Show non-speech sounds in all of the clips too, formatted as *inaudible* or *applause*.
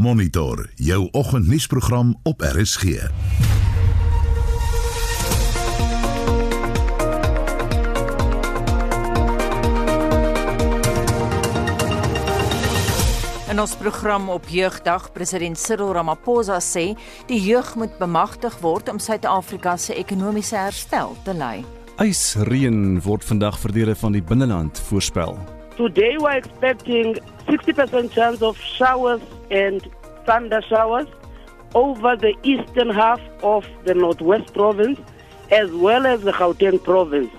Monitor jou oggendnuusprogram op RSG. In ons program op Jeugdag president Cyril Ramaphosa sê die jeug moet bemagtig word om Suid-Afrika se ekonomiese herstel te lei. Ysreën word vandag vir dele van die binneland voorspel. Today we're expecting 60% chance of showers and thunder showers over the eastern half of the Northwest province as well as the Gauteng province.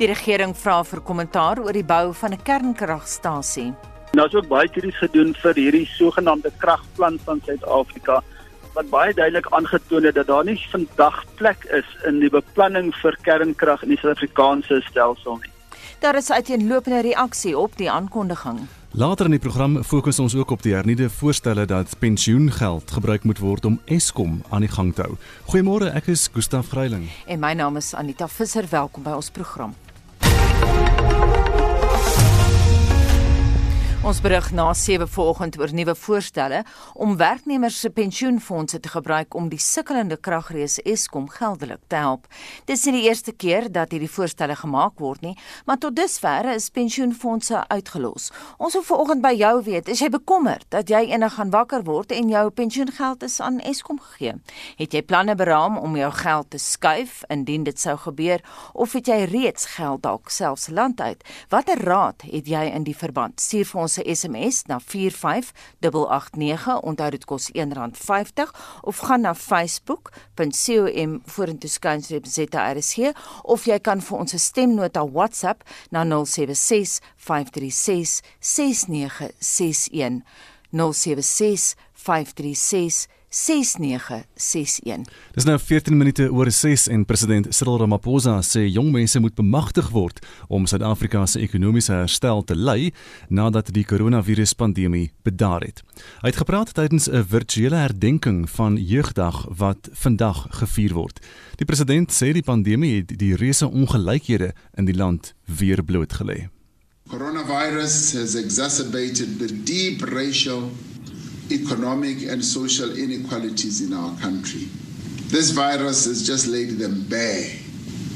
Die regering vra vir kommentaar oor die bou van 'n kernkragstasie. Nou is ook baie krities gedoen vir hierdie sogenaamde kragplan van Suid-Afrika wat baie duidelik aangetoon het dat daar nie vandag plek is in die beplanning vir kernkrag in die Suid-Afrikaanse stelsel nie. Daar is uiteenlopende reaksie op die aankondiging. Later in die program fokus ons ook op die hernieude voorstelle dat pensioengeld gebruik moet word om Eskom aan die gang te hou. Goeiemôre, ek is Gustaf Greiling. En my naam is Anita Visser. Welkom by ons program. Ons berig na 7 vanoggend oor nuwe voorstelle om werknemers se pensioenfonde te gebruik om die sukkelende kragrees Eskom geldelik te help. Dit is nie die eerste keer dat hierdie voorstelle gemaak word nie, maar tot dusver is pensioenfonde uitgelos. Ons wil vanoggend by jou weet, is jy bekommerd dat jy eendag gaan wakker word en jou pensioengeld is aan Eskom gegee? Het jy planne beraam om jou geld te skuif indien dit sou gebeur of het jy reeds geld dalk selfs land uit? Watter raad het jy in die verband? Stuur vir ons se SMS na 45889. Onthou dit kos R1.50 of gaan na facebook.com vorentoe skynstreep ZRC of jy kan vir ons 'n stemnota WhatsApp na 076 536 6961 076 536 6961. Dis nou 14 minute oor 6 en president Cyril Ramaphosa sê jong mense moet bemagtig word om Suid-Afrika se ekonomiese herstel te lei nadat die koronaviruspandemie bedaar het. Hy het gepraat tydens 'n virtuele herdenking van Jeugdag wat vandag gevier word. Die president sê die pandemie het die reuse ongelykhede in die land weer blootgelê. Coronavirus has exacerbated the deep racial economic and social inequalities in our country. This virus has just laid them bare.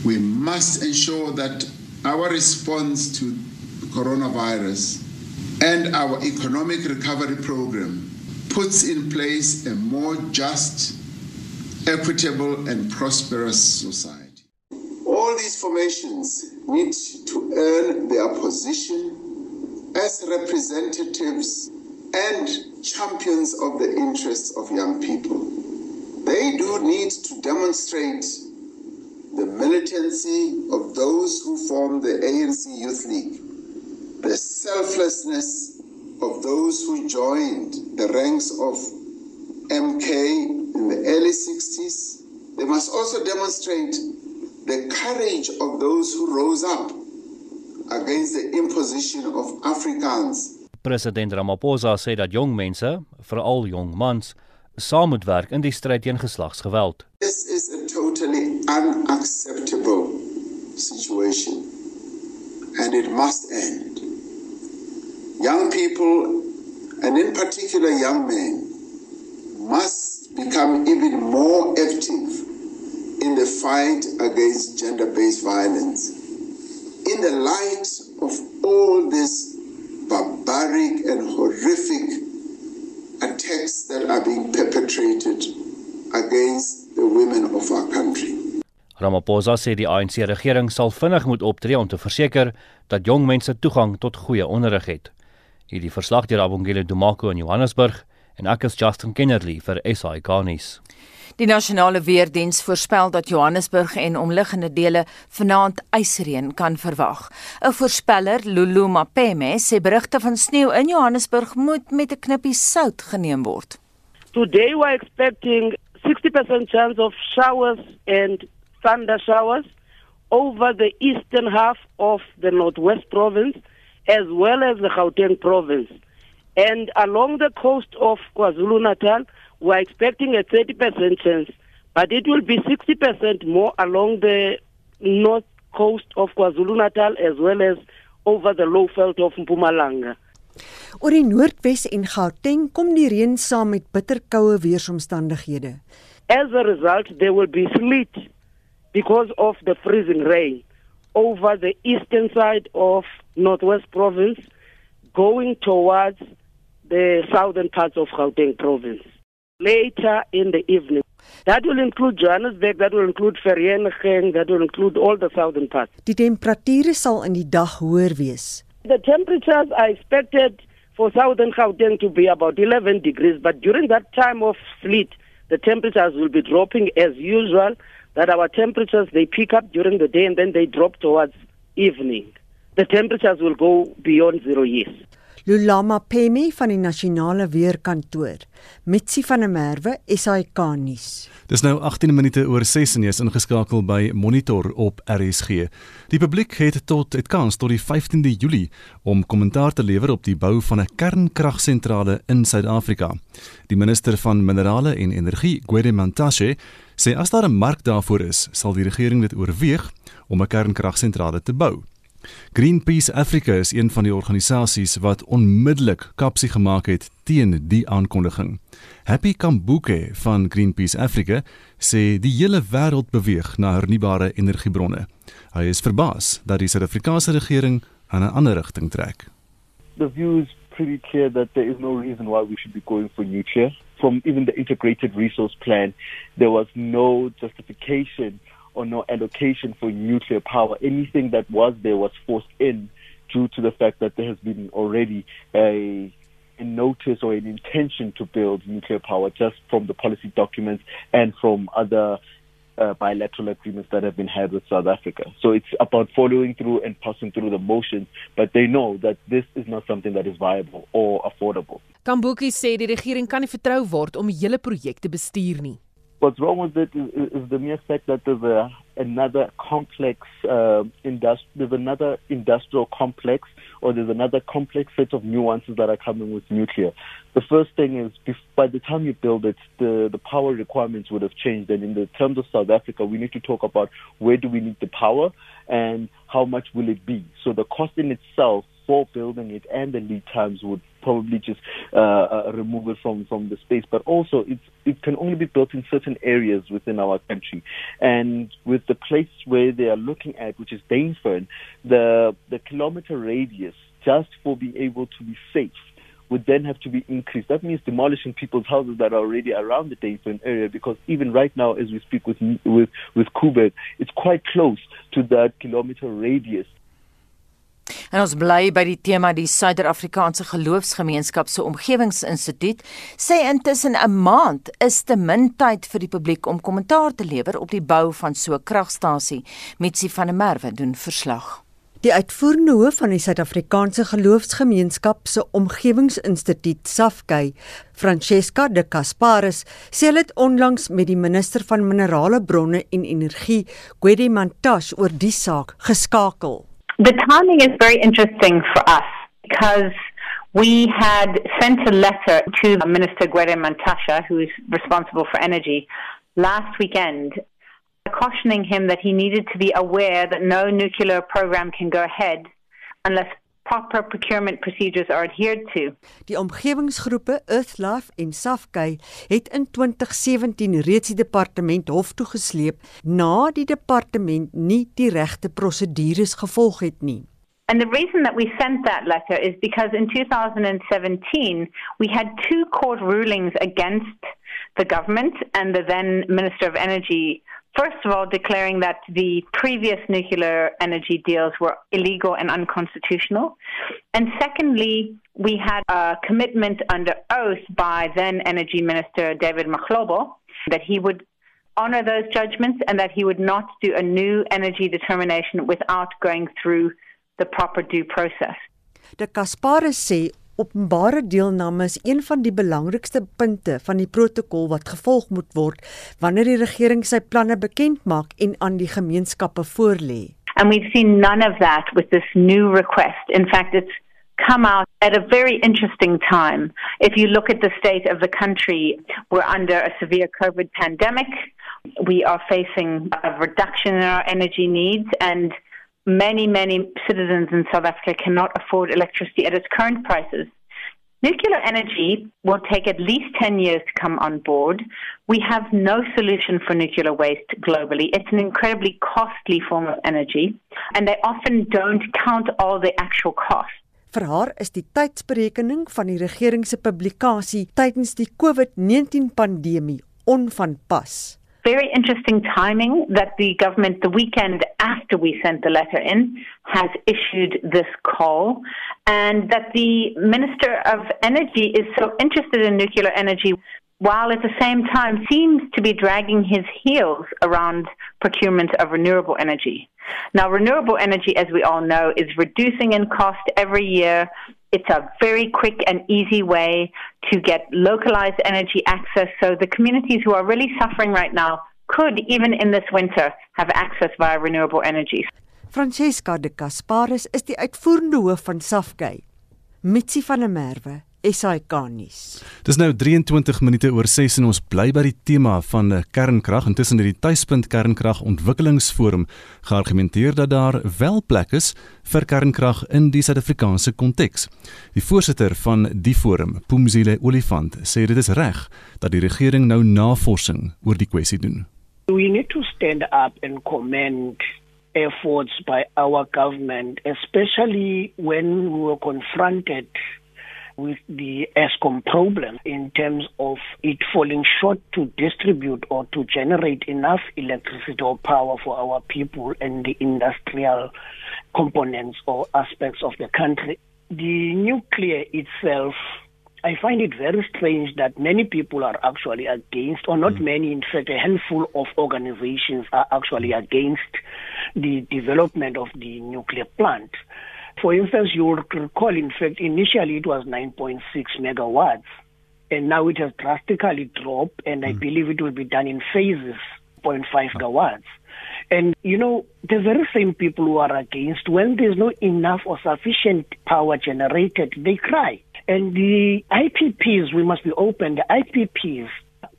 We must ensure that our response to coronavirus and our economic recovery program puts in place a more just, equitable, and prosperous society. All these formations need to earn their position as representatives and champions of the interests of young people. They do need to demonstrate the militancy of those who form the ANC Youth League, the selflessness of those who joined the ranks of MK in the early 60s. They must also demonstrate the courage of those who rose up against the imposition of Afrikaans President Ramaphosa sê dat jong mense, veral jong mans, saam moet werk in die stryd teen geslagsgeweld. This is a totally unacceptable situation and it must end. Young people and in particular young men must become even more active in the fight against gender-based violence. In the light of all this barbaric and horrific attacks that are being perpetrated against the women of our country. Ramaphosa sê die ANC regering sal vinnig moet optree om te verseker dat jong mense toegang tot goeie onderrig het. Hierdie verslag deur Abongile Dumako in Johannesburg en ek is Justin Kennerly vir SI Garnis. Die nasionale weerdiens voorspel dat Johannesburg en omliggende dele vanaand ysreën kan verwag. 'n Voorspeller, Lulu Mapeme, sê berigte van sneeu in Johannesburg moet met 'n knippie sout geneem word. Today we're expecting 60% chance of showers and thunder showers over the eastern half of the Northwest province as well as the Gauteng province. And along the coast of KwaZulu-Natal, we're expecting a 30% chance, but it will be 60% more along the north coast of KwaZulu-Natal as well as over the low veld of Mpumalanga. Oor die Noordwes en Gauteng kom die reën saam met bitterkoue weeromstandighede. As a result, there will be sleet because of the freezing rain over the eastern side of Northwest Province going towards the southern parts of Gauteng Province later in the evening. That will include Johannesburg, that will include Vereeniging, that will include all the southern parts. Die temperature sal in die dag hoër wees. The temperatures are expected for southern Gauteng to be about 11 degrees, but during that time of sleet, the temperatures will be dropping as usual. That our temperatures they pick up during the day and then they drop towards evening. The temperatures will go beyond zero years. Lulama Pemi van die Nasionale Weerkantoor, Mitsi van der Merwe, SAK nuus. Dis nou 18 minute oor 6 en jy is ingeskakel by Monitor op RSG. Die publiek het tot het kans tot die 15de Julie om kommentaar te lewer op die bou van 'n kernkragsentrale in Suid-Afrika. Die minister van Minerale en Energie, Gwede Mantashe, sê as daar 'n mark daarvoor is, sal die regering dit oorweeg om 'n kernkragsentrale te bou. Greenpeace Africa is een van die organisasies wat onmiddellik kapsie gemaak het teen die aankondiging. Happy Kambuke van Greenpeace Africa sê die hele wêreld beweeg na hernubare energiebronne. Hy is verbaas dat die Suid-Afrikaanse regering aan 'n ander rigting trek. The view is pretty clear that there is no reason why we should be going for nuclear. From even the integrated resource plan, there was no justification or no allocation for nuclear power. Anything that was there was forced in due to the fact that there has been already a, a notice or an intention to build nuclear power just from the policy documents and from other uh, bilateral agreements that have been had with South Africa. So it's about following through and passing through the motions, but they know that this is not something that is viable or affordable. Kambuki sê die regering kan nie vertrou word om die projek te nie. What's wrong with it is, is the mere fact that there's a, another complex uh, industri- there's another industrial complex or there's another complex set of nuances that are coming with nuclear. The first thing is bef- by the time you build it, the, the power requirements would have changed. And in the terms of South Africa, we need to talk about where do we need the power and how much will it be. So the cost in itself for building it and the lead times would probably just uh, uh, remove it from, from the space. But also, it's, it can only be built in certain areas within our country. And with the place where they are looking at, which is Dainfern, the, the kilometer radius just for being able to be safe would then have to be increased. That means demolishing people's houses that are already around the Dainfern area because even right now, as we speak with with with Kuwait, it's quite close to that kilometer radius En ons bly by die tema die Suider-Afrikaanse Geloofsgemeenskap se Omgewingsinstituut sê intussen 'n maand is te min tyd vir die publiek om kommentaar te lewer op die bou van so 'n kragstasie. Mitsi van der Merwe doen verslag. Die uitvoerende hoof van die Suid-Afrikaanse Geloofsgemeenskap se Omgewingsinstituut SAFKY, Francesca de Casparis, sê hulle het onlangs met die minister van Minerale Bronne en Energie, Gwede Mantashe, oor die saak geskakel. The timing is very interesting for us because we had sent a letter to Minister Gwede Mantasha, who is responsible for energy, last weekend, cautioning him that he needed to be aware that no nuclear program can go ahead unless proper procurement procedures are adhered to. Die omgewingsgroepe Earthlife en Safkey het in 2017 reeds die departement hof toe gesleep na die departement nie die regte prosedures gevolg het nie. And the reason that we sent that letter is because in 2017 we had two court rulings against the government and the then Minister of Energy first of all, declaring that the previous nuclear energy deals were illegal and unconstitutional. And secondly, we had a commitment under oath by then Energy Minister David Mahlobo that he would honor those judgments and that he would not do a new energy determination without going through the proper due process. De Kasparis sê Openbare deelname is een van die belangrikste punte van die protokol wat gevolg moet word wanneer die regering sy planne bekend maak en aan die gemeenskappe voorlê. And we've seen none of that with this new request. In fact, it's come out at a very interesting time. If you look at the state of the country, we're under a severe COVID pandemic. We are facing a reduction in our energy needs and many, many citizens in South Africa cannot afford electricity at its current prices. Nuclear energy will take at least 10 years to come on board. We have no solution for nuclear waste globally. It's an incredibly costly form of energy, and they often don't count all the actual costs. Vir haar is die tydsberekening van die regering se publikasie tydens die COVID-19 pandemie onvanpas. Very interesting timing that the government, the weekend after we sent the letter in, has issued this call, and that the Minister of Energy is so interested in nuclear energy while at the same time seems to be dragging his heels around procurement of renewable energy. Now, renewable energy, as we all know, is reducing in cost every year. It's a very quick and easy way to get localized energy access. So the communities who are really suffering right now could, even in this winter, have access via renewable energies. Francesca de Casparis is die uitvoerende hoof van Safgay. Mitsi van der Merwe SAK nuus. Dis nou 23 minute oor 6 en ons bly by die tema van eh, kernkrag. Intussen het die Tuispunt Kernkrag Ontwikkelingsforum geargumenteer dat daar wel plek is vir kernkrag in die Suid-Afrikaanse konteks. Die voorsitter van die forum, Pumzile Olifant, sê dit is reg dat die regering nou navorsing oor die kwessie doen. We need to stand up and commend efforts by our government, especially when we were confronted with the ESCOM problem in terms of it falling short to distribute or to generate enough electricity or power for our people and the industrial components or aspects of the country. The nuclear itself I find it very strange that many people are actually against, or not mm. many, in fact, a handful of organizations are actually against the development of the nuclear plant. For instance, you will recall, in fact, initially it was 9.6 megawatts, and now it has drastically dropped, and I mm. believe it will be done in phases, 0.5 gigawatts. And, you know, the very same people who are against, when there's not enough or sufficient power generated, they cry. And the IPPs, we must be open, the IPPs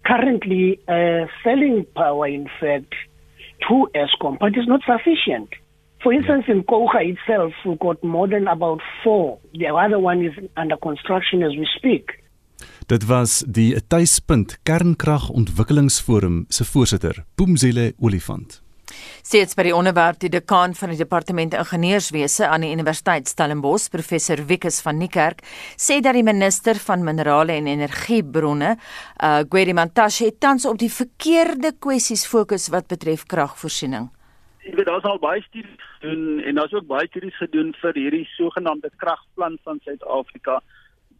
currently uh, selling power, in fact, to ESCOM, but it's not sufficient. For instance, in Kocha itself, we've got more than about four. The other one is under construction as we speak. Dit was die Tuispunt Kernkragontwikkelingsforum se voorsitter, Boemzile Olifant. Steeds by die onderwerp die dekaan van die departement ingenieurswese aan die Universiteit Stellenbosch, professor Wikus van Niekerk, sê dat die minister van minerale en energiebronne, uh Gwedi Mantashe, tans op die verkeerde kwessies fokus wat betref kragvoorsiening jy weet daar's al baie studies doen en daar's ook baie studies gedoen vir hierdie sogenaamde kragplan van Suid-Afrika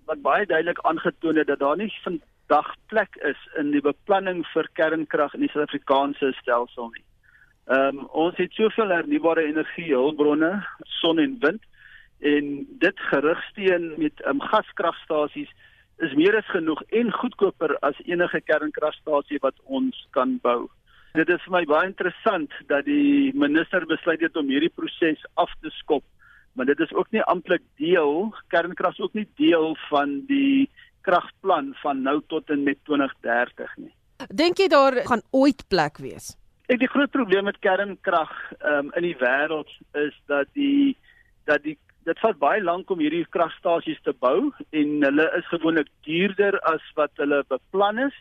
wat baie duidelik aangetoon het dat daar nie vandag plek is in die beplanning vir kernkrag in die Suid-Afrikaanse stelsel nie. Ehm um, ons het soveel hernubare energie hulpbronne, son en wind en dit gerigsteen met um, gaskragstasies is meer as genoeg en goedkoper as enige kernkragstasie wat ons kan bou. Dit is vir my baie interessant dat die minister besluit het om hierdie proses af te skop, maar dit is ook nie amptelik deel, kernkrag is ook nie deel van die kragplan van nou tot en met 2030 nie. Dink jy daar gaan ooit plek wees? Ek die groot probleem met kernkrag um, in die wêreld is dat die dat die dit vat baie lank om hierdie kragstasies te bou en hulle is gewoonlik duurder as wat hulle beplan is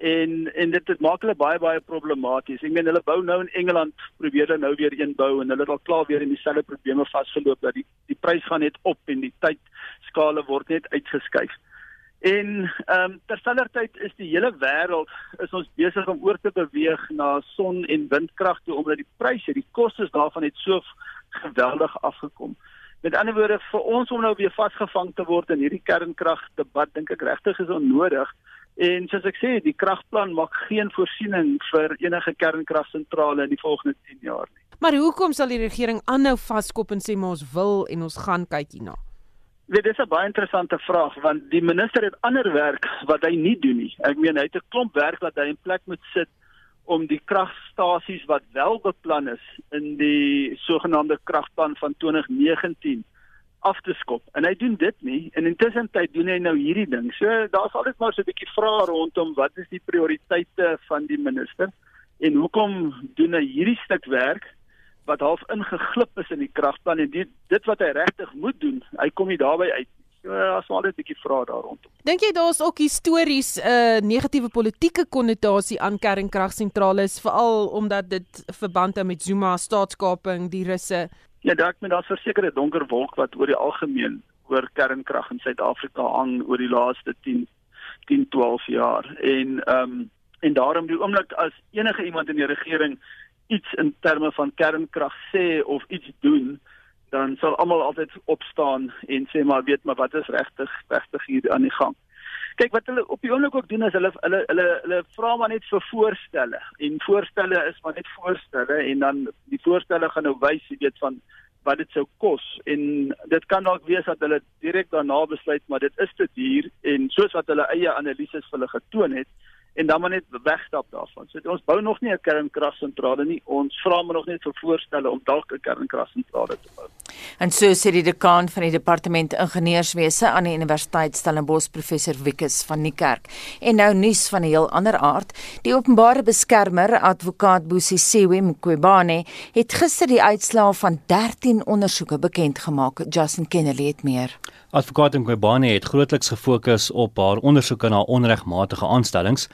en en dit dit maak hulle baie baie problematies. Ek meen hulle bou nou in Engeland probeer hulle nou weer een bou en hulle het al klaar weer in dieselfde probleme vasgeloop dat die die prys gaan net op en die tydskale word net uitgeskuif. En ehm um, terselfdertyd is die hele wêreld is ons besig om oor te beweeg na son en windkrag toe omdat die pryse, die kostes daarvan het so geweldig afgekom. Met ander woorde vir ons om nou weer vasgevang te word in hierdie kernkrag debat dink ek regtig is onnodig. En soos ek sê, die kragplan maak geen voorsiening vir enige kernkragsentrale in die volgende 10 jaar nie. Maar hoekom sal die regering aanhou vaskop en sê ons wil en ons gaan kyk hierna? Dit is 'n baie interessante vraag want die minister het ander werk wat hy nie doen nie. Ek meen hy het 'n klomp werk wat hy in plek moet sit om die kragstasies wat wel beplan is in die sogenaamde kragplan van 2019 af te skop. En hy doen dit nie en intussen tyd doen hy nou hierdie ding. So daar's altyd maar so 'n bietjie vrae rondom wat is die prioriteite van die minister en hoekom doen hy hierdie stuk werk wat half ingeglip is in die kragplan en dit dit wat hy regtig moet doen, hy kom nie daarby uit. So as maar net 'n bietjie vra daar rondom. Dink jy daar's ook histories 'n uh, negatiewe politieke konnotasie aan kernkragsentrale veral omdat dit verband hou met Zuma staatskaping, die russe? Ja, dalk met daar's verseker 'n donker wolk wat oor die algemeen oor kernkrag in Suid-Afrika hang oor die laaste 10 10 12 jaar en ehm um, en daarom die oomblik as enige iemand in die regering iets in terme van kernkrag sê of iets doen dan sal almal altyd opstaan en sê maar weet maar wat is regtig regtig hier aan die gang. Kyk wat hulle op die oomblik ook doen is hulle hulle hulle hulle vra maar net vir voorstelle. En voorstelle is maar net voorstelle en dan die voorstelle gaan nou wys jy weet van wat dit sou kos. En dit kan dalk wees dat hulle direk daarna besluit maar dit is te duur. En soos wat hulle eie analises vir hulle getoon het en dan maar net wegstap daarvan. So ons bou nog nie 'n kernkragsentrale nie. Ons vra maar nog net vir voorstelle om dalk 'n kernkragsentrale te bou. En so sê die dekaan van die departement ingenieurswese aan die Universiteit Stellenbosch professor Wikus van Niekerk. En nou nuus van 'n heel ander aard. Die openbare beskermer advokaat Busisiwe Mqobane het gister die uitslae van 13 ondersoeke bekend gemaak. Justin Kennedy het meer. Advokaat Mqobane het grootliks gefokus op haar ondersoeke na onregmatige aanstellings.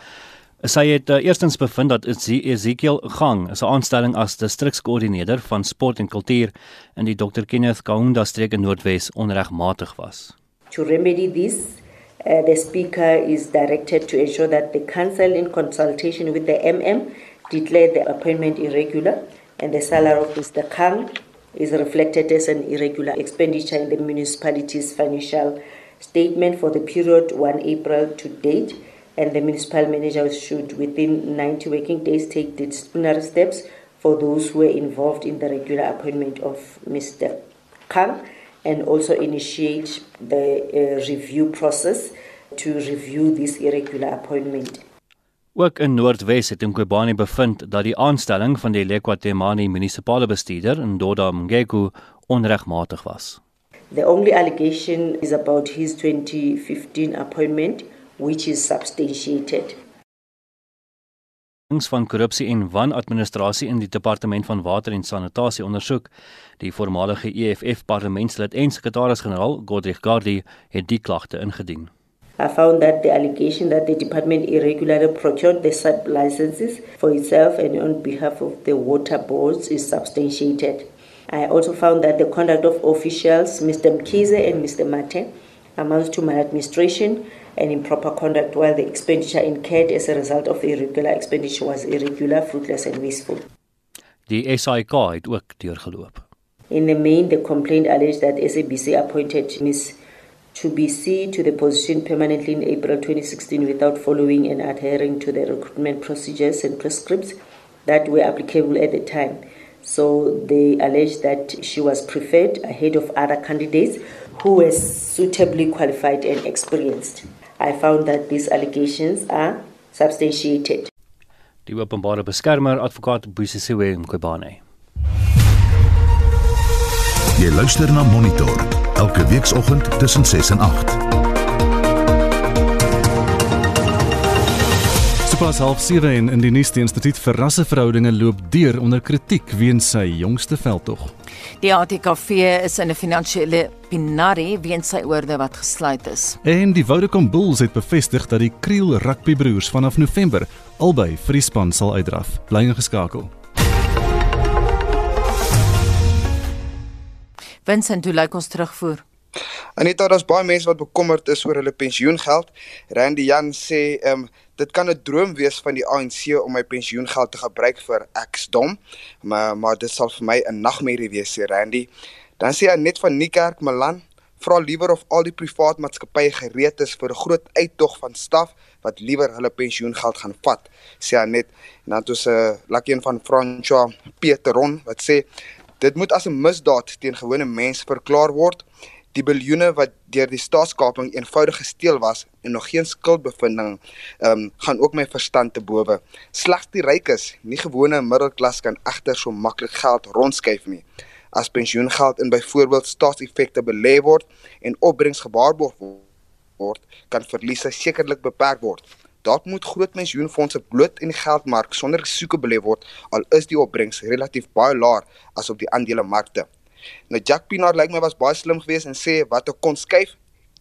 Sy het uh, eerstens bevind dat Ezekiel Gang, 'n aanstelling as distrikskoördineerder van sport en kultuur in die Dr Kenneth Kaunda streek in Noordwes onregmatig was. To remedy this, uh, the speaker is directed to ensure that the council in consultation with the MM declare the appointment irregular and the salary of Mr Kang is reflected as an irregular expenditure in the municipality's financial statement for the period 1 April to date, and the municipal manager should, within 90 working days, take disciplinary steps for those who were involved in the regular appointment of Mr. Kang and also initiate the uh, review process to review this irregular appointment. Ook in Noordwes het Mqobani bevind dat die aanstelling van die Lekwatemani munisipale bestuurder, Ndoda Mngeku, onregmatig was. The only allegation is about his 2015 appointment which is substantiated. Ons van korrupsie en wanadministrasie in die departement van water en sanitasie ondersoek. Die voormalige EFF parlementslid en sekretaris-generaal, Godrich Gardie, het die klagte ingedien. I found that the allegation that the department irregularly procured the sub licenses for itself and on behalf of the water boards is substantiated. I also found that the conduct of officials, Mr. Mkize and Mr. Mate, amounts to maladministration and improper conduct, while the expenditure incurred as a result of the irregular expenditure was irregular, fruitless, and wasteful. Die SAIK het ook deurgeloop. In the main, the complaint alleged that SABC appointed Ms. to be seen to the position permanently in April 2016 without following and adhering to the recruitment procedures and prescripts that were applicable at the time. So they alleged that she was preferred ahead of other candidates who were suitably qualified and experienced. I found that these allegations are substantiated. Die openbare beskermer advokaat Busisiwe Mqobane. Jy luister na Monitor elke weekoggend tussen 6 en 8. Pas half 7 en in die nuus die instituut vir rasseverhoudinge loop deur onder kritiek weens sy jongste veldtog. Die ATKV is in 'n finansiële pinari weens sy oorde wat gesluit is. En die Vodacom Bulls het bevestig dat die Kriel rugbybroers vanaf November albei vir die span sal uitdraf. Bly ingeskakel. Vincent, hoe lyk ons terugvoer? Anita, daar's baie mense wat bekommerd is oor hulle pensioengeld. Randy Jan sê, ehm um, dit kan 'n droom wees van die ANC om my pensioengeld te gebruik vir eksdom, maar maar dit sal vir my 'n nagmerrie wees, sê Randy. Dan sê hy net van Niekerk Milan, vra liewer of al die privaat maatskappye gereed is vir 'n groot uittog van staf wat liewer hulle pensioengeld gaan vat, sê hy net. En dan toe 'n lucky een van François Peteron wat sê dit moet as 'n misdaad teen gewone mense verklaar word die biljoene wat deur die staatskaping eenvoudig gesteel was en nog geen skuldbevinding ehm um, gaan ook my verstand te bowe. Slegs die rykes, nie gewone middelklas kan egter so maklik geld rondskuif nie. As pensioengeld in byvoorbeeld staatseffekte belê word en opbrengs gewaarborg word, kan verliese sekerlik beperk word. Daar moet groot pensioenfonde bloot in die geldmark sonder risiko belê word al is die opbrengs relatief baie laer as op die aandelemarkte. Nou Jack Pinaar lyk my was baie slim geweest en sê wat ek kon skuif,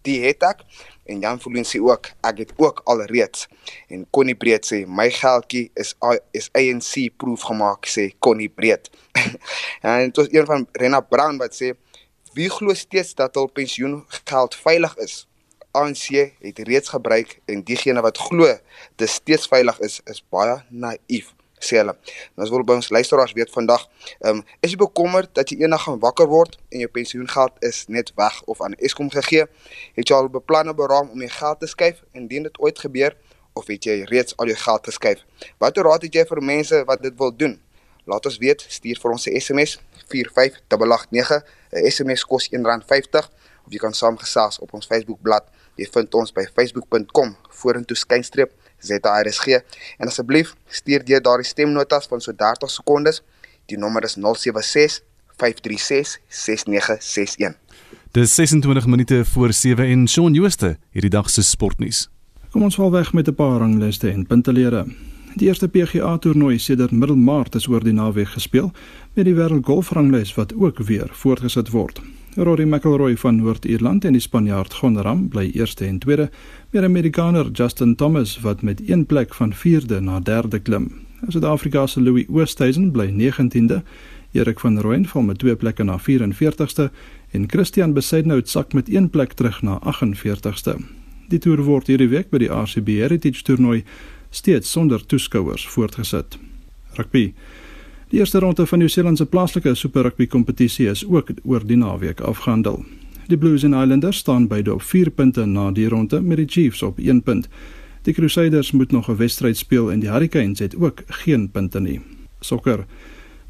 die het ek en Jan Volien sê ook ek het ook alreeds en Connie Breed sê my geldjie is is ANC proof gemaak sê Connie Breed. *laughs* en dit was een van Rena Brown wat sê wie glo steeds dat hul pensioengeld veilig is? ANC het reeds gebruik en diegene wat glo dit steeds veilig is, is baie naïef sê hulle. Nou as wil by ons luisteraars weet vandag, ehm um, is jy bekommerd dat jy eendag gaan wakker word en jou pensioengeld is net weg of aan Eskom gegee? Het jy al beplanne beraam om jou geld te skuif indien dit ooit gebeur of het jy reeds al jou geld geskuif? Watter raad het jy vir mense wat dit wil doen? Laat ons weet, stuur vir ons 'n SMS 45889. 'n SMS kos R1.50 of jy kan saamgesels op ons Facebookblad Jy vind ons by facebook.com vorentoe skynstreep ZARSG en asseblief stuur jy daardie stemnotas van so 30 sekondes. Die nommer is 076 536 6961. Dis 26 minute voor 7 en Shaun Jooste hierdie dag se sportnuus. Kom ons val weg met 'n paar rangliste en puntelere. Die eerste PGA toernooi sedert middel Maart is oor die naweek gespeel met die wêreldgolfranglys wat ook weer voortgesit word. Rory McIlroy van Noord-Ierland en die Spanjaard Jon Ram bly eerste en tweede, met Amerikaner Justin Thomas wat met een plek van 4de na 3de klim. Suid-Afrika se Louis Oosthuizen bly 19de, Erik van Rooyen val met twee plekke na 44ste en Christian Besaidnout sak met een plek terug na 48ste. Die toer word hierdie week by die RCB Heritage toernooi steeds sonder toeskouers voortgesit. Rugby Die eerste ronde van Nieu-Seeland se plaaslike Super Rugby kompetisie is ook oor die naweek afgehandel. Die Blues en Islanders staan beide op 4 punte na die ronde met die Chiefs op 1 punt. Die Crusaders moet nog 'n wedstryd speel en die Hurricanes het ook geen punte nie. Sokker.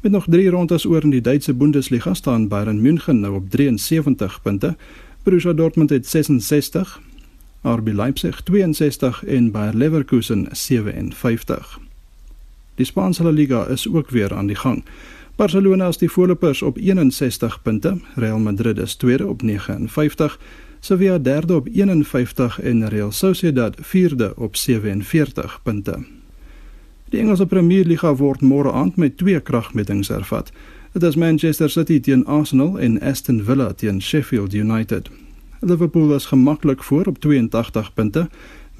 Met nog 3 rondes oor in die Duitse Bundesliga staan Bayern München nou op 73 punte. Borussia Dortmund het 66, RB Leipzig 62 en Bayer Leverkusen 57. Die Spaanse La Liga is ook weer aan die gang. Barcelona is die voorlopers op 61 punte, Real Madrid is tweede op 59, Sevilla derde op 51 en Real Sociedad vierde op 47 punte. Die Engelse Premier Liga word môre aand met twee kragmetings hervat. Dit is Manchester City teen Arsenal en Aston Villa teen Sheffield United. Liverpool is gemaklik voor op 82 punte.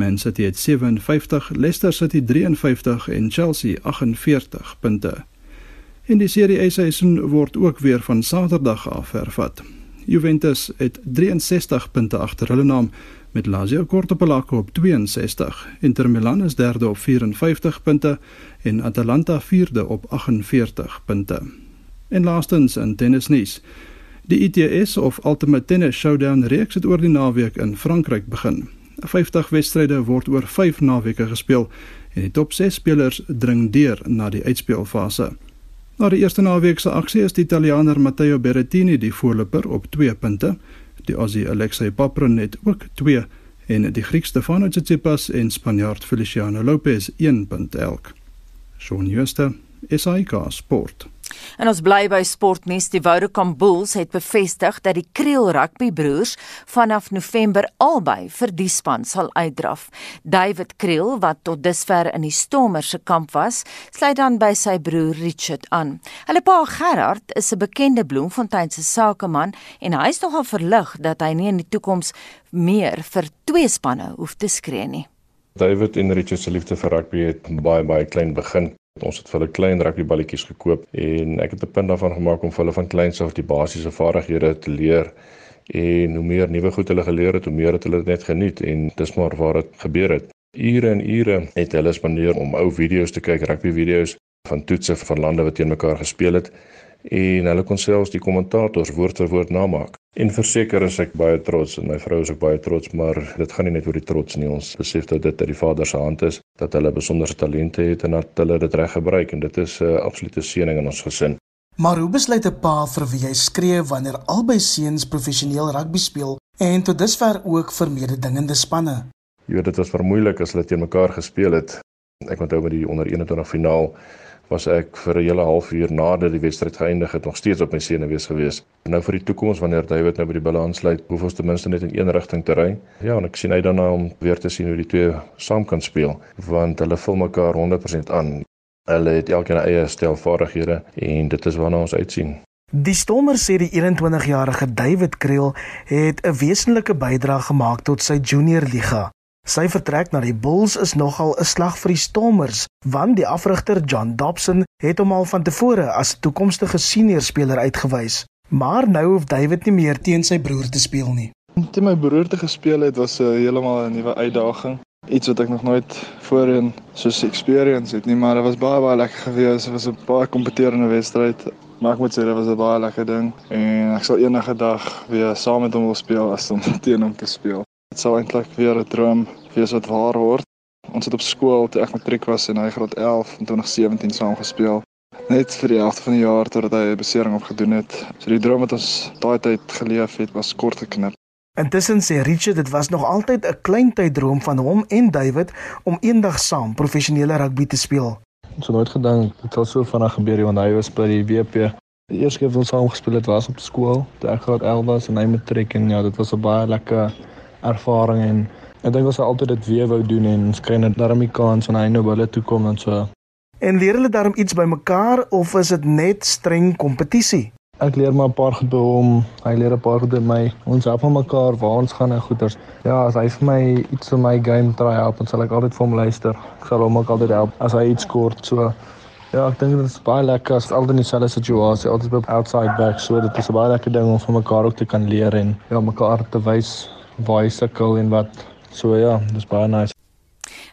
Man City het 57, Leicester City 53 en Chelsea 48 punte. In die Serie A seisoen word ook weer van Saterdag af hervat. Juventus het 63 punte agter hulle naam met Lazio kort op 'n lak op 62. Inter Milan is derde op 54 punte en Atalanta vierde op 48 punte. En laastens in tennisnuus. Die ITS of Ultimate Tennis Showdown reeks het oor die naweek in Frankryk begin. 50 wedstryde word oor 5 naweke gespeel en die top 6 spelers dring deur na die uitspeelfase. Na die eerste naweek se aksie is die Italianer Matteo Berrettini die voorloper op 2 punte, die Aussie Alexei Papron net ook 2 en die Griek Stefanos Tsitsipas en Spanjaard Feliciano Lopez 1 punt elk. Shaun Schuster, SAK Sport. En ons bly by sportnuus. Die Vodacom Bulls het bevestig dat die Kriel Rugby broers vanaf November albei vir die span sal uitdraf. David Kriel, wat tot dusver in die Stormers se kamp was, sluit dan by sy broer Richard aan. Hulle pa Gerard is 'n bekende Bloemfontein se sakeman en hy is nogal verlig dat hy nie in die toekoms meer vir twee spanne hoef te skree nie. David en Richard se liefde vir rugby het baie baie klein begin. Ons het vir hulle klein rugbyballetjies gekoop en ek het 'n punt daarvan gemaak om vir hulle van kleins af die basiese vaardighede te leer. En hoe meer nuwe goed hulle geleer het, hoe meer het hulle dit net geniet en dis maar waar dit gebeur het. Ure en ure het hulle spandeer om ou video's te kyk, rugbyvideo's van toetse van lande wat teen mekaar gespeel het en hulle kon selfs die kommentators woord vir woord namaak. En verseker is ek baie trots en my vrou is ook baie trots, maar dit gaan nie net oor die trots nie. Ons besef dat dit uit die Vader se hand is, dat hulle besondere talente het en dat hulle dit reg gebruik en dit is 'n uh, absolute seëning in ons gesin. Maar hoe besluit 'n pa vir wie hy skree wanneer albei seuns professioneel rugby speel en tot dusver ook vir mededingende spanne? Jy weet dit was vermoeilik as hulle teen mekaar gespeel het. Ek onthou met die onder 21 finaal was ek vir 'n hele halfuur nadat die wedstryd geëindig het nog steeds op my senuwees gewees. Nou vir die toekoms wanneer David nou by die bulle aansluit, hoef ons ten minste net in een rigting te ry. Ja, en ek sien uit daarna om weer te sien hoe die twee saam kan speel want hulle vul mekaar 100% aan. Hulle het elkeen 'n eie stel vaardighede en dit is waarna ons uitsien. Die Stormers sê die 21-jarige David Kriel het 'n wesenlike bydrae gemaak tot sy junior liga. Sy vertrek na die Bulls is nogal 'n slag vir die Stormers, want die afrigter John Dobson het hom al van tevore as toekomstige senior speler uitgewys. Maar nou hoef David nie meer teen sy broer te speel nie. Om teen my broer te gespeel het was 'n uh, heeltemal 'n nuwe uitdaging. Iets wat ek nog nooit voorheen soos experience het nie, maar dit was baie baie lekker geweest. Dit was 'n baie kompeterende wedstryd. Maar ek moet sê dit was 'n baie lekker ding en ek sal enige dag weer saam met hom wil speel as om *laughs* teen hom te speel. Dit sou eintlik weer 'n droom wees wat waar word. Ons het op skool toe ek matriek was in hy graad 11 in 2017 saam gespeel. Net vir die helfte van die jaar totdat hy 'n besering opgedoen het. So die droom wat ons daai tyd geleef het was kort geknip. Intussen sê Richard dit was nog altyd 'n klein tyd droom van hom en David om eendag saam professionele rugby te speel. Ons het nooit gedink dit sal so vinnig gebeur want hy was by die WP. Die eerste keer wat ons saam gespeel het was op skool, toe ek graad 11 was en hy matriek en ja, dit was 'n baie lekker ervaring en ek dink ons sal altyd dit weer wou doen en ons kry net daarmee kans wanneer hy nou hulle toe kom en so. En leer hulle daarom iets by mekaar of is dit net streng kompetisie? Ek leer maar 'n paar goed by hom, hy leer 'n paar goed by my. Ons help mekaar waar ons gaan en goeters. Ja, as hy vir my iets vir my game try help, dan sal ek altyd vir hom luister. Ek sal hom ook altyd help as hy iets kort so. Ja, ek dink dit is baie lekker as altyd in dieselfde situasie, altyd by outside back, so dit is 'n baie lekker ding om van mekaar ook te kan leer en ja, mekaar te wys waar hy sukkel en wat. So ja, dis baie nice.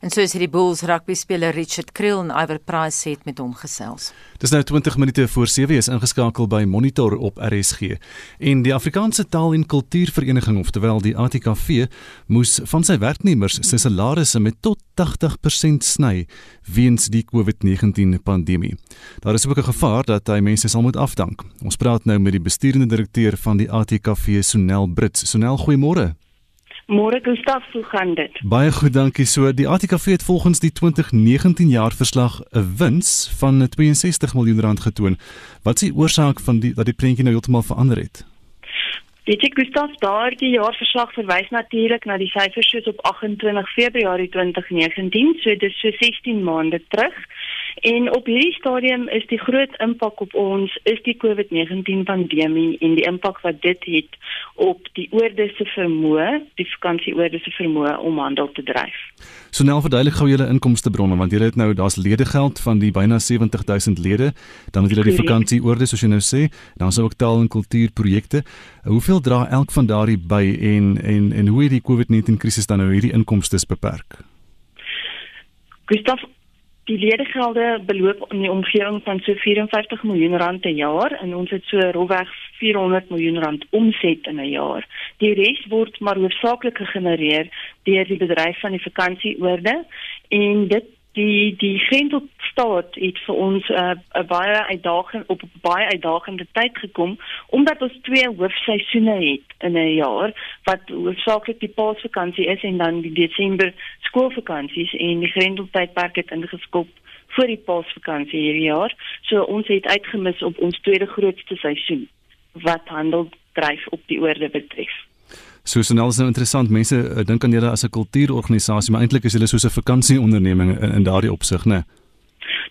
En so is hierdie Bulls rugby speler Richard Kriel en Iver Price het met hom gesels. Dis nou 20 minute voor 7 is ingeskakel by Monitor op RSG. En die Afrikaanse Taal en Kultuurvereniging, oftewel die ATKV, moes van sy werknemers se salarisse met tot 80% sny weens die COVID-19 pandemie. Daar is ook 'n gevaar dat hy mense sal moet afdank. Ons praat nou met die besturende direkteur van die ATKV, Sonel Brits. Sonel, goeiemôre. Môre Gustaf, hoe gaan dit? Baie goed, dankie. So die ATKV het volgens die 2019 jaar verslag 'n wins van 62 miljoen rand getoon. Wat is die oorsaak van die dat die prentjie nou heeltemal verander het? Weet jy Gustaf, daardie jaarverslag verwys natuurlik na die syfers soos op 28 Februarie 2019, so dis so 16 maande terug. En op hierdie stadium is die groot impak op ons is die COVID-19 pandemie en die impak wat dit het op die oorde se vermoë, die vakansieoorde se vermoë om handel te dryf. So nou verduidelik gou julle inkomstebronne want julle het nou daar's ledegeld van die byna 70000 lede, dan het julle die vakansieoorde soos jy nou sê, dan is ook taal en kultuurprojekte. Hoeveel dra elk van daardie by en en en hoe het die COVID-19 krisis dan nou hierdie inkomste beperk? Gustav Die ledegelde beloop in die omgewing van so 54 miljoen rand per jaar en ons het so rofweg 400 miljoen rand omset in 'n jaar. Die res word maar hoofsaaklik gegenereer deur die bedryf van die vakansieoorde en dit die die Grendelstaat het vir ons 'n uh, baie uitdaging op 'n baie uitdagende tyd gekom omdat ons twee hoofseisoene het in 'n jaar wat hoofsaaklik die Paasvakansie is en dan die Desember skoolvakansies en die Grendeltydperk het ingeskop vir die Paasvakansie hierdie jaar. So ons het uitgemis op ons tweede grootste seisoen wat handel dryf op die oorde betref. Susanel is nou interessant. Mense uh, dink aan julle as 'n kultuurorganisasie, maar eintlik is julle soos 'n vakansieonderneming in, in daardie opsig, né?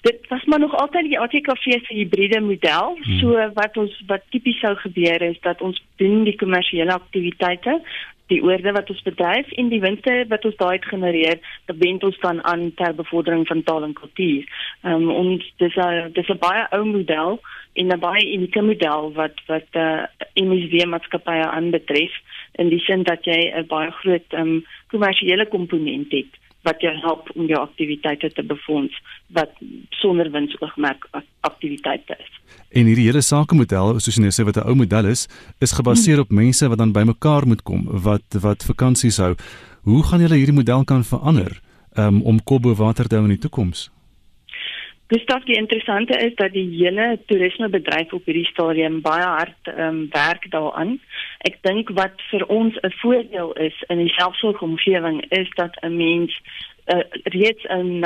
Dit was maar nog altyd die ATKV se hybride model. Hmm. So wat ons wat tipies sou gebeur is dat ons doen die kommersiële aktiwiteite die oorde wat ons bedryf en die winste wat ons daai genereer, wend ons dan aan ter bevordering van taal en kultuur. Ehm um, ons dis 'n dis 'n baie ou model en 'n baie unieke model wat wat eh uh, MSW maatskappye aanbetref in die sin dat jy 'n baie groot ehm um, kommersiële komponent het wat jou help om jou aktiwiteite te befonds wat sonder winsoogmerk aktiwiteite is. En hierdie hele sakemodel, soos jy nou sê wat 'n ou model is, is gebaseer op mense wat dan bymekaar moet kom wat wat vakansies hou. Hoe gaan julle hierdie model kan verander um, om kop bo water te hou in die toekoms? Gustav, die interessante is dat die hele toerismebedryf op hierdie stadium baie hard um, werk daaraan. Ek dink wat vir ons 'n voordeel is in die selfsorgomgewing is dat 'n mens uh, reeds 'n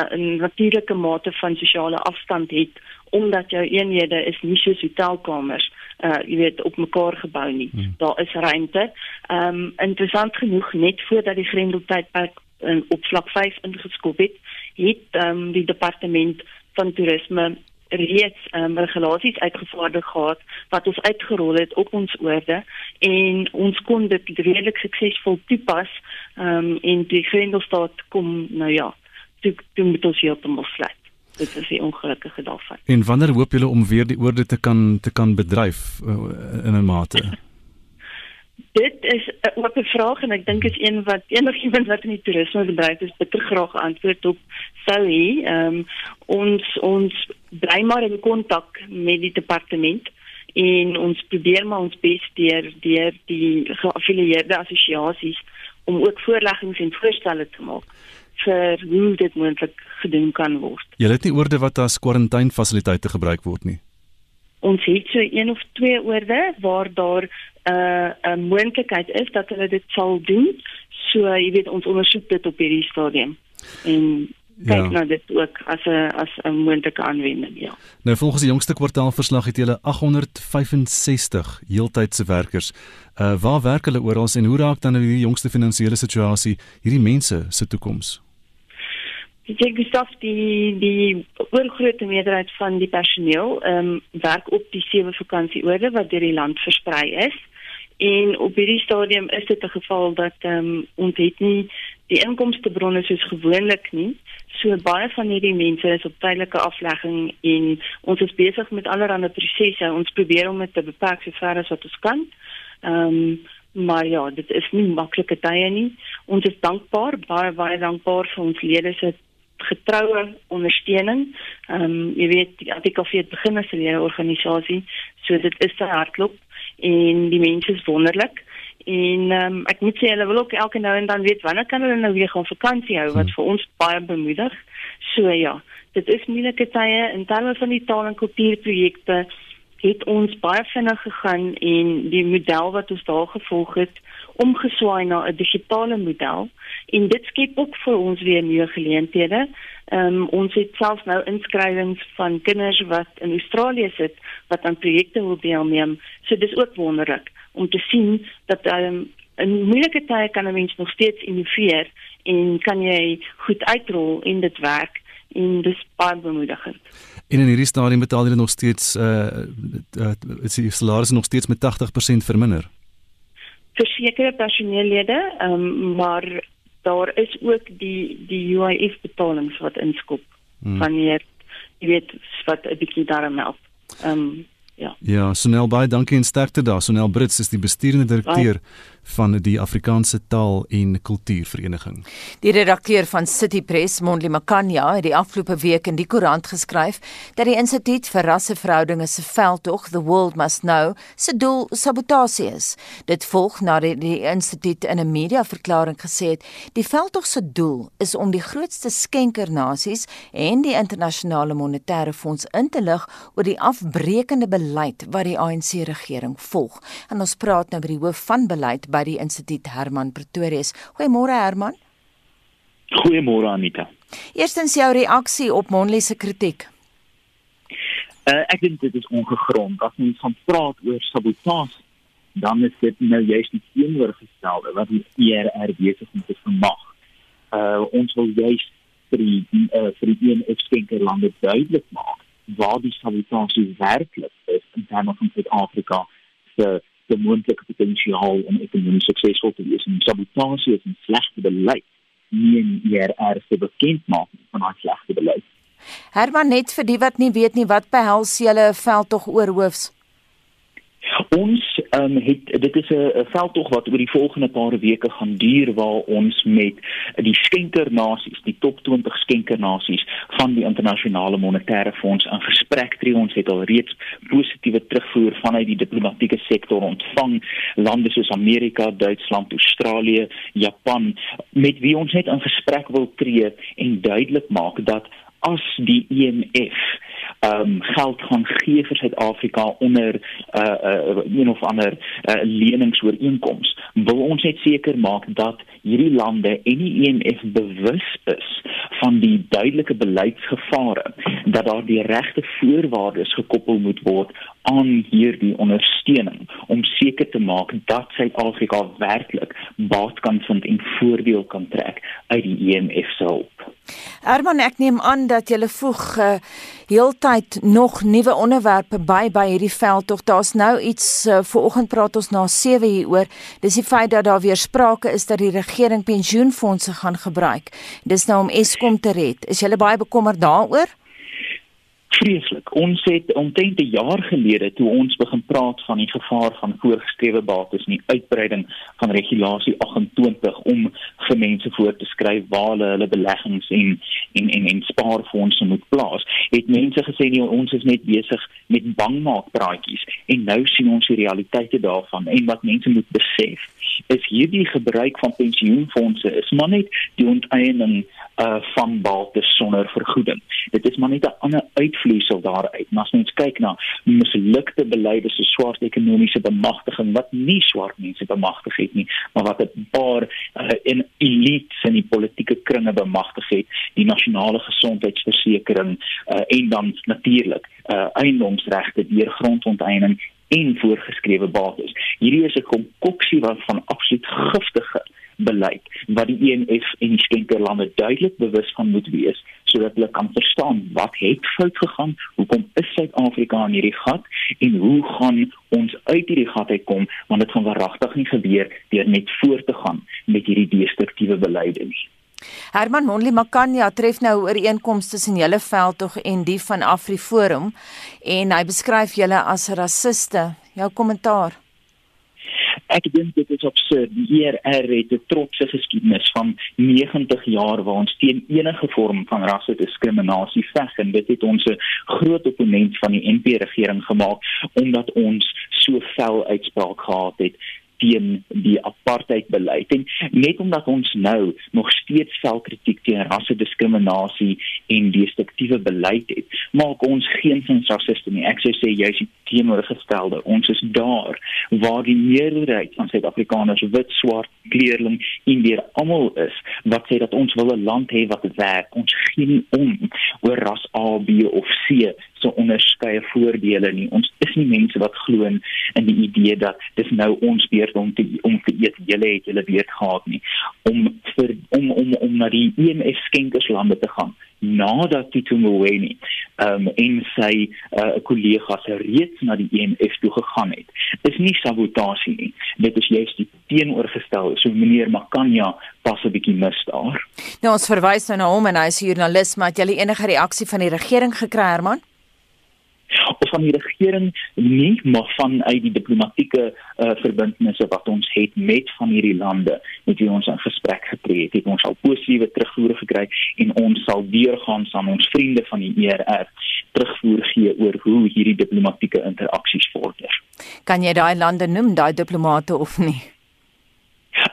natuurlike mate van sosiale afstand het omdat jou eenhede is nie soos hotelkamers uh jy weet op mekaar gebou nie. Hmm. Daar is ruimte. Ehm um, interessant genoeg net voordat die grendeltydperk in op vlak 5 ingeskop het, het ehm um, die departement van toerisme reeds um, regulasies uitgevaardig gehad wat ons uitgerol het op ons oorde en ons kon dit redelik suksesvol toepas um, en die Grendelstaat kom nou ja toe toe moet ons heeltemal sluit. Dit is die ongelukkige daarvan. En wanneer hoop julle om weer die oorde te kan te kan bedryf uh, in 'n mate Dit is 'n oop vraag en ek dink is een wat enigiemand wat in die toerisme bedryf is bitter graag antwoord op sou hê. Ehm um, ons ons bly maar in kontak met die departement en ons probeer maar ons bes deur deur die geaffilieerde assosiasies om ook voorleggings en voorstelle te maak vir hoe dit moontlik gedoen kan word. Jy het nie oorde wat as kwarantainfasiliteite gebruik word nie. Ons het so een of twee oorde waar daar 'n uh, moontlikheid is dat hulle dit sal doen. So jy weet ons ondersoek dit op hierdie stadium. En kyk ja. nou dit ook as 'n as 'n moontlike aanwending, ja. Nou volgens die jongste kwartaalverslag het hulle 865 heeltydse werkers. Uh waar werk hulle oral en hoe raak dan nou hierdie jongste finansiële situasie hierdie mense se toekoms? Ek dink Gustav die die oorgrootste meerderheid van die personeel ehm um, werk op die sewe vakansieoorde wat deur die land versprei is. En op hierdie stadium is dit 'n geval dat ehm um, ons het nie die inkomstebronne soos gewoonlik nie. So baie van hierdie mense is op tydelike aflegging en ons is besig met allerlei prosesse. Ons probeer om dit te beperk so ver as wat ons kan. Ehm um, maar ja, dit is nie maklike tye nie. Ons is dankbaar, baie baie dankbaar vir ons lede se getroue ondersteuning. Ehm um, jy weet die ATKV het begin as 'n organisasie, so dit is sy hartklop en die mense is wonderlik. En ehm um, ek moet sê hulle wil ook elke nou en dan weet wanneer kan hulle nou weer gaan vakansie hou wat vir ons baie bemoedig. So ja, dit is moeilike tye in terme van die taal en kultuurprojekte het ons baie vinnig gegaan en die model wat ons daar gevolg het omgeswaai na 'n digitale model en dit skep ook vir ons weer nuwe geleenthede. Ehm um, ons het selfs nou inskrywings van kinders wat in Australië sit wat aan projekte wil deelneem. So dis ook wonderlik om te sien dat um, in moeilike tye kan 'n mens nog steeds innoveer en kan jy goed uitrol in dit werk en dis baie bemoedigend. En in hierdie stadium betaal hulle nog steeds uh, uh is die salarisse nog steeds met 80% verminder versekerde personeellede, ehm um, maar daar is ook die die UIF betalings wat inskop hmm. wanneer jy weet wat 'n bietjie daarmee help. Ehm um, ja. Ja, Sonel baie dankie en sterkte daar. Sonel Brits is die besturende direkteur van die Afrikaanse Taal en Kultuurvereniging. Die redakteur van City Press, Mondli Makanya, het die afgelope week in die koerant geskryf dat die Instituut vir Rasseverhoudinge se veldtog The World Must Know se doel sabotasie is. Dit volg nadat die, instituut in 'n mediaverklaring gesê het die veldtog se doel is om die grootste skenkernasies en die internasionale monetêre fonds in te lig oor die afbreekende beleid wat die ANC regering volg. En ons praat nou met die hoof van beleid by die instituut Herman Pretorius. Goeiemôre Herman. Goeiemôre Anita. Eerstens jou reaksie op Monli se kritiek. Uh, ek dink dit is ongegrond as ons van praat oor sabotasie dan is dit nou juist die teenoorgestelde wat die ERR besig om te vermag. Uh ons wil juist vir die uh, vir die een ekskenkerlande duidelik maak waar die sabotasie werklik is in terme van Suid-Afrika se die moontlike potensiaal om ekonomies suksesvol te wees. En sabotasie is 'n slegte beleid, nie 'n ERR se bekendmaking van 'n slegte beleid. Herman net vir die wat nie weet nie wat behels julle veldtog oorhoofs? Ons um, het dit is 'n veldtog wat oor die volgende paar weke gaan duur waar ons met die skenkernasies, die top 20 skenkernasies van die internasionale monetêre fonds in gesprek tree. Ons het al reeds positiewe terugvoer vanuit die diplomatieke sektor ontvang. Lande soos Amerika, Duitsland, Australië, Japan met wie ons net in gesprek wil tree en duidelik maak dat as die IMF ehm um, geld gaan gee vir Suid-Afrika onder 'n uh, uh, een of ander uh, leningsooreenkoms, wil ons net seker maak dat hierdie lande en die EMF bewus is van die duidelike beleidsgevare dat daar die regte voorwaardes gekoppel moet word aan hierdie ondersteuning om seker te maak dat Suid-Afrika werklik baat kan vind en voordeel kan trek uit die EMF se hulp. Herman, ek neem aan dat jy voeg uh, heeltyd nog nuwe onderwerpe by by hierdie veld tog daar's nou iets uh, vanoggend praat ons na 7 hieroor. Dis die feit dat daar weer sprake is dat die regering pensioenfonde gaan gebruik. Dis nou om Eskom te red. Is jy baie bekommerd daaroor? Vreeslik. Ons het omtrent 'n jaar gelede toe ons begin praat van die gevaar van voorgeskrewe bates en die uitbreiding van regulasie 28 om vir mense voor te skryf waar hulle hulle beleggings en en en, en spaarfondse moet plaas. Het mense gesê nie ons is net besig met bangmaakpraatjies en nou sien ons die realiteite daarvan en wat mense moet besef is hierdie gebruik van pensioenfonde is maar net die onteiening uh van bates sonder vergoeding. Dit is maar net 'n ander uitvloeisel daaruit. Maar as mens kyk na mislukte beleide so swart ekonomiese bemagtiging wat nie swart mense bemagtig het nie, maar wat 'n paar uh, in elites in die politieke kringe bemagtig het, die nasionale gesondheidsversekering uh en dan natuurlik uh eiendomsregte deur grondonteiening en voorgeskrewe bates. Hierdie is 'n konkoksie van absoluut giftige beleid wat die ENF en die skenkerlande duidelik bewus van moet wees sodat hulle kan verstaan wat het fout gegaan, hoekom is Suid-Afrika in hierdie gat en hoe gaan ons uit hierdie gat uitkom want dit gaan waaragtig nie gebeur deur net voort te gaan met hierdie destruktiewe beleide nie. Herman Monli Makanya tref nou ooreenkomste tussen julle veldtog en die van AfriForum en hy beskryf julle as rassiste. Jou kommentaar ek dink dit is absurd. Die ERR het 'n trotse geskiedenis van 90 jaar waar ons teen enige vorm van rassediskriminasie veg en dit het ons 'n groot opponent van die NP regering gemaak omdat ons so vel uitspraak gehad het teen die apartheidbeleid en net omdat ons nou nog steeds selfkritiek teen rassediskriminasie en destruktiewe beleid het, maak ons geen sin rassiste nie. Ek sou sê jy's die teenoorgestelde. Ons is daar waar die meerderheid van Suid-Afrikaners wit, swart, kleurling en weer almal is wat sê dat ons wil 'n land hê wat werk. Ons gee nie om oor ras A, B of C so onderskeie voordele nie. Ons is nie mense wat glo in die idee dat dis nou ons beurt om te om te eet julle het julle beurt gehad nie. Om vir om om om na die EMF skenkerslande te gaan nadat Tumweni ehm um, en sy uh, kollegas reeds na die EMF toe gegaan het. Dis nie sabotasie nie. Dit is juist die teenoorgestel. So meneer Makanya pas 'n bietjie mis daar. Nou ons verwys nou na hom en hy is joernalis, maar het jy enige reaksie van die regering gekry, Herman? Of van die regering nie maar van uit die diplomatieke uh, verbintenisse wat ons het met van hierdie lande met wie ons in gesprek getree het, het ons al positiewe terugvoer gekry en ons sal deurgaan aan ons vriende van die ERR terugvoer gee oor hoe hierdie diplomatieke interaksies vorder. Kan jy daai lande noem, daai diplomate of nie?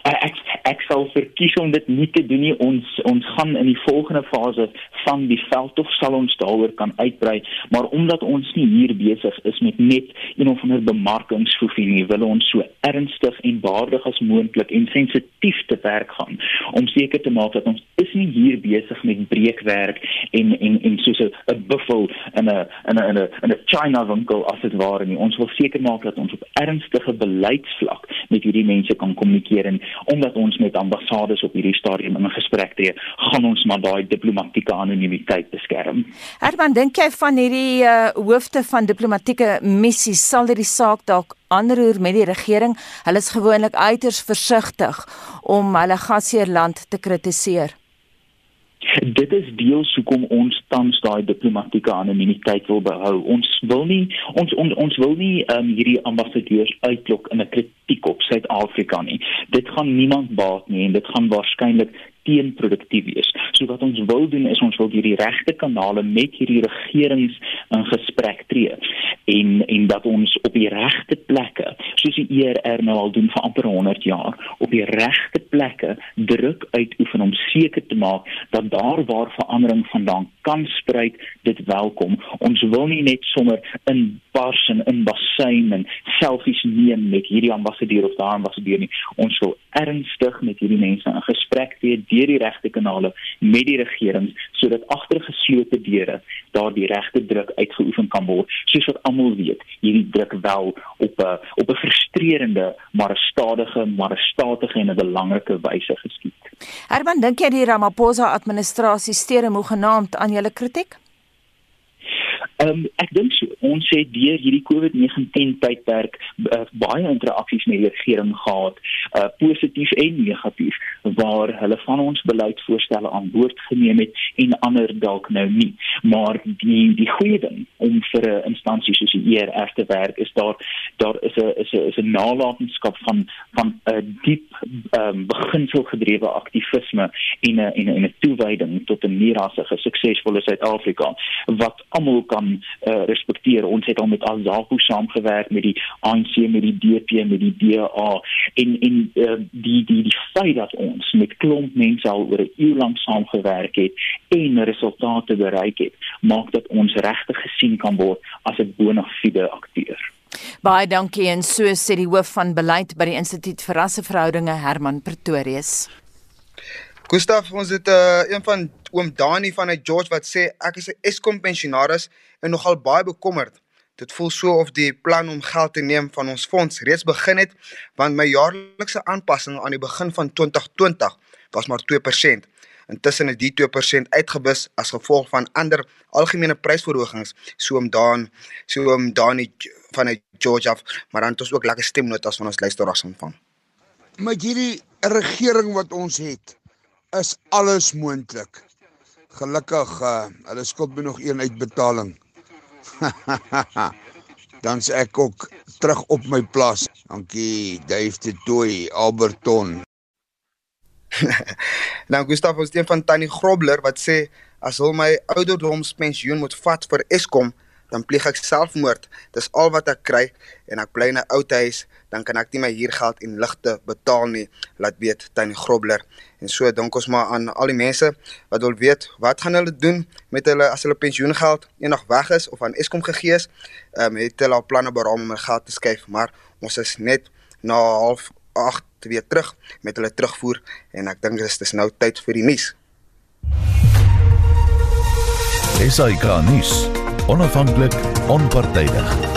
Ek ek sal verkies om dit nie te doen nie. Ons ons gaan in die volgende fase van die veldtog sal ons daaroor kan uitbrei. Maar omdat ons nie hier besig is met net een of ander bemarkingsfofie nie wil ons so ernstig en waardig as moontlik en sensitief te werk gaan om seker te maak dat ons is nie hier besig met breekwerk en en en soos 'n buffel in 'n in 'n in 'n China winkel as dit ware nie. Ons wil seker maak dat ons op ernstige beleidsvlak met hierdie mense kan kommunikeer en omdat ons met ambassades op hierdie stadium in gesprek tree, gaan ons maar daai diplomatieke anonimiteit beskerm. Herman, dink jy van hierdie uh, hoofde van diplomatieke missies sal dit die saak dalk aanroer met die regering? Hulle is gewoonlik uiters versigtig om hulle gasheerland te kritiseer. Dit is deels hoekom ons tans daai diplomatieke anonimiteit wil behou. Ons wil nie ons ons, ons wil nie um, hierdie ambassadeurs uitlok in 'n kritiek op Suid-Afrika nie. Dit gaan niemand baat nie en dit gaan waarskynlik teenproduktief wees. So wat ons wil doen is ons wil hierdie regte kanale met hierdie regerings in gesprek tree en en dat ons op die regte plekke soos die ERR nou al doen vir amper 100 jaar op die regte plekke druk uitoefen om seker te maak dat daar waar verandering vandaan kan spruit dit welkom ons wil nie net sommer in bars en in bassein en selfies neem met hierdie ambassadeur of daardie ambassadeur nie ons wil ernstig met hierdie mense in gesprek tree deur die regte kanale met die regering sodat agter geslote deure daar die regte druk uitgeoefen kan word soos wat almal weet hierdie druk wel op 'n op 'n frustrerende maar 'n stadige maar 'n statige en 'n belangrike wyse geskied. Herman, dink jy die Ramaphosa administrasie steure moeg genaamd aan julle kritiek? Ehm um, ek dink so. Ons het deur hierdie COVID-19 tydperk uh, baie interaksies met die regering gehad, uh, positief en negatief, waar hulle van ons beleidsvoorstelle aan boord geneem het en ander dalk nou nie. Maar die die goeie ding om vir 'n instansie soos die ERF te werk is daar daar is 'n is 'n is 'n nalatenskap van van 'n diep um, beginselgedrewe aktivisme en 'n en 'n 'n toewyding tot 'n meerrassige suksesvolle Suid-Afrika wat almal kan uh, respekteer. Ons het al met Azapo saamgewerk met die ANC met die DP met die DA en en uh, die die die feit dat ons met klomp mense al oor 'n eeu lank saamgewerk het en resultate bereik het, maak dat ons regtig gesien kan word as 'n bona fide akteur. Baie dankie en so sê die hoof van beleid by die Instituut vir Rasseverhoudinge Herman Pretorius. Gustaf, ons het uh, een van oom Dani van uit George wat sê ek is 'n Eskom pensionaris en nogal baie bekommerd. Dit voel so of die plan om geld te neem van ons fonds reeds begin het, want my jaarlikse aanpassing aan die begin van 2020 was maar 2%. Intussen het die 2% uitgebus as gevolg van ander algemene prysverhogings, so om daan, so om Dani van uit George af, maar dan het ons ook lekker stemnotas van ons luisteraars ontvang. Met hierdie regering wat ons het, is alles moontlik. Gelukkig, uh, hulle skuld my nog een uitbetaling. *laughs* Dan sê ek ook terug op my plaas. Dankie, Dave de Tooi, Alberton. *laughs* nou Gustavo Steen van Tannie Grobler wat sê as hulle my ouderdomspensioen moet vat vir Eskom, dan pleeg ek selfmoord. Dis al wat ek kry en ek bly in 'n ou huis, dan kan ek nie my huurgeld en ligte betaal nie, laat weet Tannie Grobler. En so dink ons maar aan al die mense wat wil weet wat gaan hulle doen met hulle as hulle pensioengeld eendag weg is of aan Eskom gegee is. Ehm um, het hulle al planne beraam om hulle geld te skuif, maar ons is net na half 8 weer terug met hulle terugvoer en ek dink dis nou tyd vir die nuus. SAK nuus onafhanklik, onpartydig.